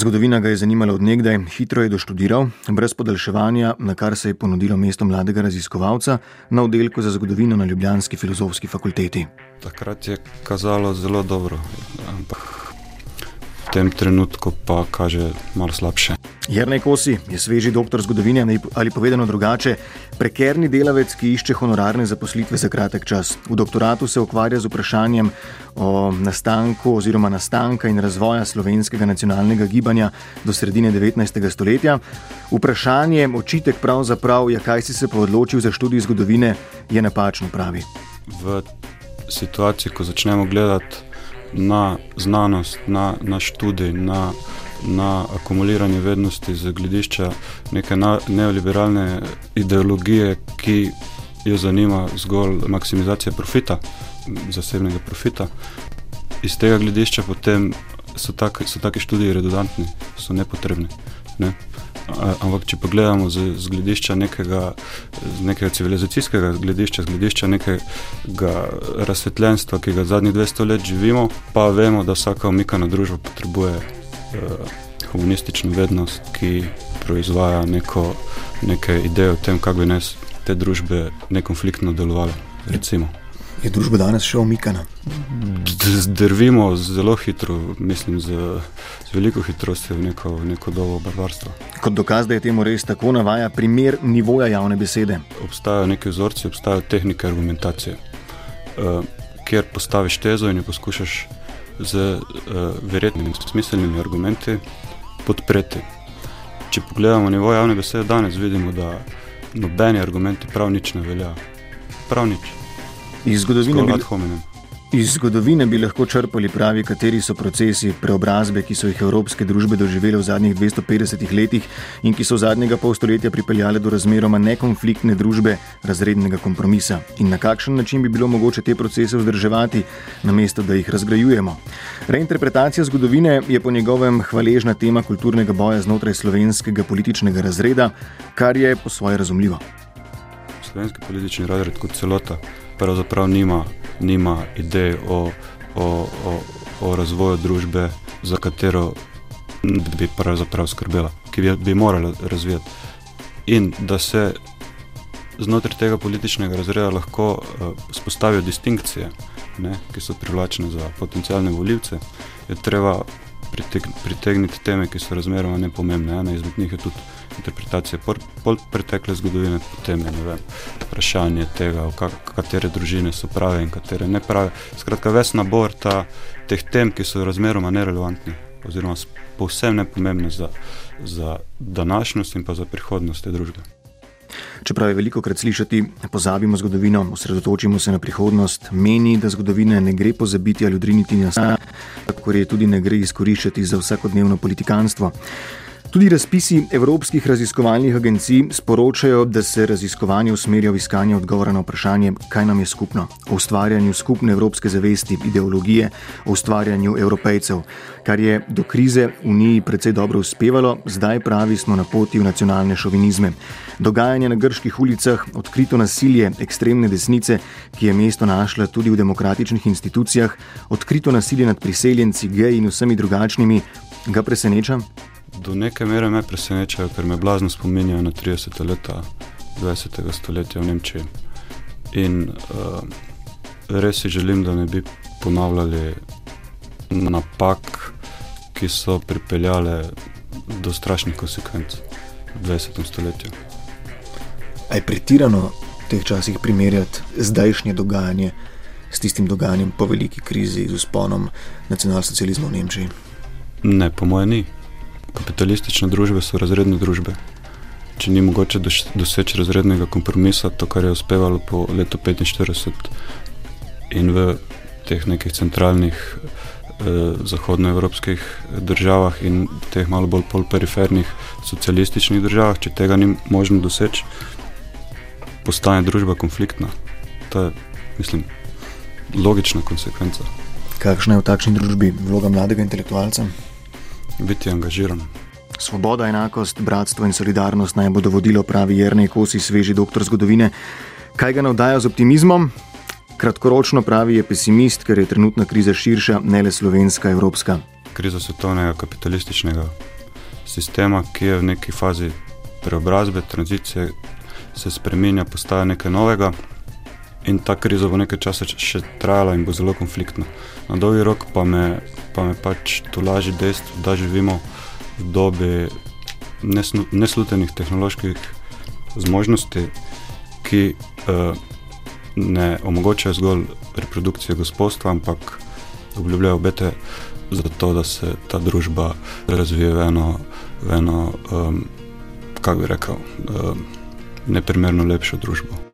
Zgodovina ga je zanimala odnegdaj, hitro je doštudiral, brez podaljševanja, na kar se je ponudilo mesto mladega raziskovalca na oddelku za zgodovino na Ljubljanski filozofski fakulteti. Takrat je kazalo zelo dobro, ampak tem trenutku pa kaže malo slabše. Jrnej Kosi je sveži doktor zgodovine ali povedano drugače, prekerni delavec, ki išče honorarne zaposlitve za kratek čas. V doktoratu se ukvarja z vprašanjem o nastanku oziroma nastanka in razvoja slovenskega nacionalnega gibanja do sredine 19. stoletja. Vprašanje, očitek pravzaprav je, kaj si se pa odločil za študij zgodovine, je napačno pravi. V situaciji, ko začnemo gledati na znanost, na, na študij, na, na akumuliranje vednosti z gledišča neke neoliberalne ideologije, ki jo zanima zgolj maksimizacija profita, zasebnega profita. Iz tega gledišča potem so, tak, so take študije redundantni, so nepotrebni. Ne? Ampak, če pogledamo z, z gledišča nekega, z nekega civilizacijskega gledišča, z gledišča nekega razsvetljenstva, ki ga zadnjih 200 let živimo, pa vemo, da vsaka omikana družba potrebuje humanistično vednost, ki proizvaja neko, neke ideje o tem, kako bi nas te družbe nekonfliktno delovale. Recimo. Je družba danes še omikana? Drvimo zelo hitro, mislim, z, z veliko hitrostjo v neko, neko dobo barbarstva. Kot dokaz, da je temu res tako, navaja primer nivoja javne besede. Obstajajo neki vzorci, obstajajo tehnike argumentacije, uh, kjer postaviš tezo in jo poskušaš z uh, verjetnimi, smiselnimi argumenti podpreti. Če pogledamo nivo javne besede danes, vidimo, da nobeni argumenti prav nič ne veljajo. Prav nič. Iz zgodovine, bi, iz zgodovine bi lahko črpali pravi, kateri so procesi preobrazbe, ki so jih evropske družbe doživele v zadnjih 250 letih in ki so zadnjega pol stoletja pripeljale do razmeroma nekonfliktne družbe razrednega kompromisa. In na kakšen način bi bilo mogoče te procese vzdrževati, namesto da jih razgrajujemo. Reinterpretacija zgodovine je po njegovem hvaležna tema kulturnega boja znotraj slovenskega političnega razreda, kar je po svoje razumljivo. Slovenski politični razred kot celota pravzaprav nima, nima idej o, o, o, o razvoju družbe, za katero bi pravzaprav skrbela, ki bi, bi morala razvijati. In da se znotraj tega političnega razreda lahko uh, spostavijo distinkcije, ne, ki so privlačne za potencijalne voljivce, je treba pritegniti teme, ki so razmeroma nepomembne. Ena izmed njih je tudi interpretacije pol pretekle zgodovine, potem je vem, vprašanje tega, katere družine so prave in katere ne prave. Skratka, ves nabor ta, teh tem, ki so razmeroma nerelevantni oziroma povsem nepomembne za, za današnjost in pa za prihodnost te družbe. Čeprav je veliko krat slišati, pozabimo zgodovino, osredotočimo se na prihodnost, meni, da zgodovine ne gre pozabiti ali odriniti na stanje, tako je tudi ne gre izkoriščati za vsakodnevno politikanstvo. Tudi razpisi evropskih raziskovalnih agencij sporočajo, da se raziskovanje usmerja v iskanje odgovora na vprašanje, kaj nam je skupno, o ustvarjanju skupne evropske zavesti, ideologije, o ustvarjanju evropejcev, kar je do krize v Uniji precej dobro uspevalo, zdaj pravi smo na poti v nacionalne šovinizme. Dogajanje na grških ulicah, odkrito nasilje ekstremne desnice, ki je mesto našla tudi v demokratičnih institucijah, odkrito nasilje nad priseljenci, geji in vsemi drugačnimi, ga preseneča. Do neke mere me presenečajo, ker me blazno spominjajo na 30. leta 20. stoletja v Nemčiji. In uh, res si želim, da ne bi ponavljali napak, ki so pripeljale do strašnih konsekvenc v 20. stoletju. Je pretirano v teh časih primerjati zdajšnje dogajanje s tistim dogajanjem po veliki krizi z usponom nacionalsocializma v Nemčiji? Ne, po mojem, ni kapitalistične družbe so razredne družbe. Če ni mogoče doseči razrednega kompromisa, to, kar je uspevalo po letu 1945 in v teh nekih centralnih eh, zahodnoevropskih državah in teh malo bolj polperifernih socialističnih državah, če tega ni možno doseči, postane družba konfliktna. To je, mislim, logična konsekvenca. Kakšna je v takšni družbi vloga mladega intelektualca? Biti angažiran. Svoboda, enakost, bratstvo in solidarnost naj bodo vodilo, pravi Jrnej Kosi, sveži doktor zgodovine. Kaj ga navdaja z optimizmom? Kratkoročno pravi je pesimist, ker je trenutna kriza širša, ne le slovenska, evropska. krizo svetovnega kapitalističnega sistema, ki je v neki fazi preobrazbe, tranzicije, se spremenja, postaja nekaj novega. In ta kriza bo nekaj časa še trajala in bo zelo konfliktna. Na dolgi rok pa me, pa me pač to laži dejstvo, da živimo v dobi neslutenih tehnoloških zmožnosti, ki uh, ne omogočajo zgolj reprodukcije gospodstva, ampak obljubljajo obete za to, da se ta družba razvije v eno, v eno um, kako bi rekel, um, neprimerno lepšo družbo.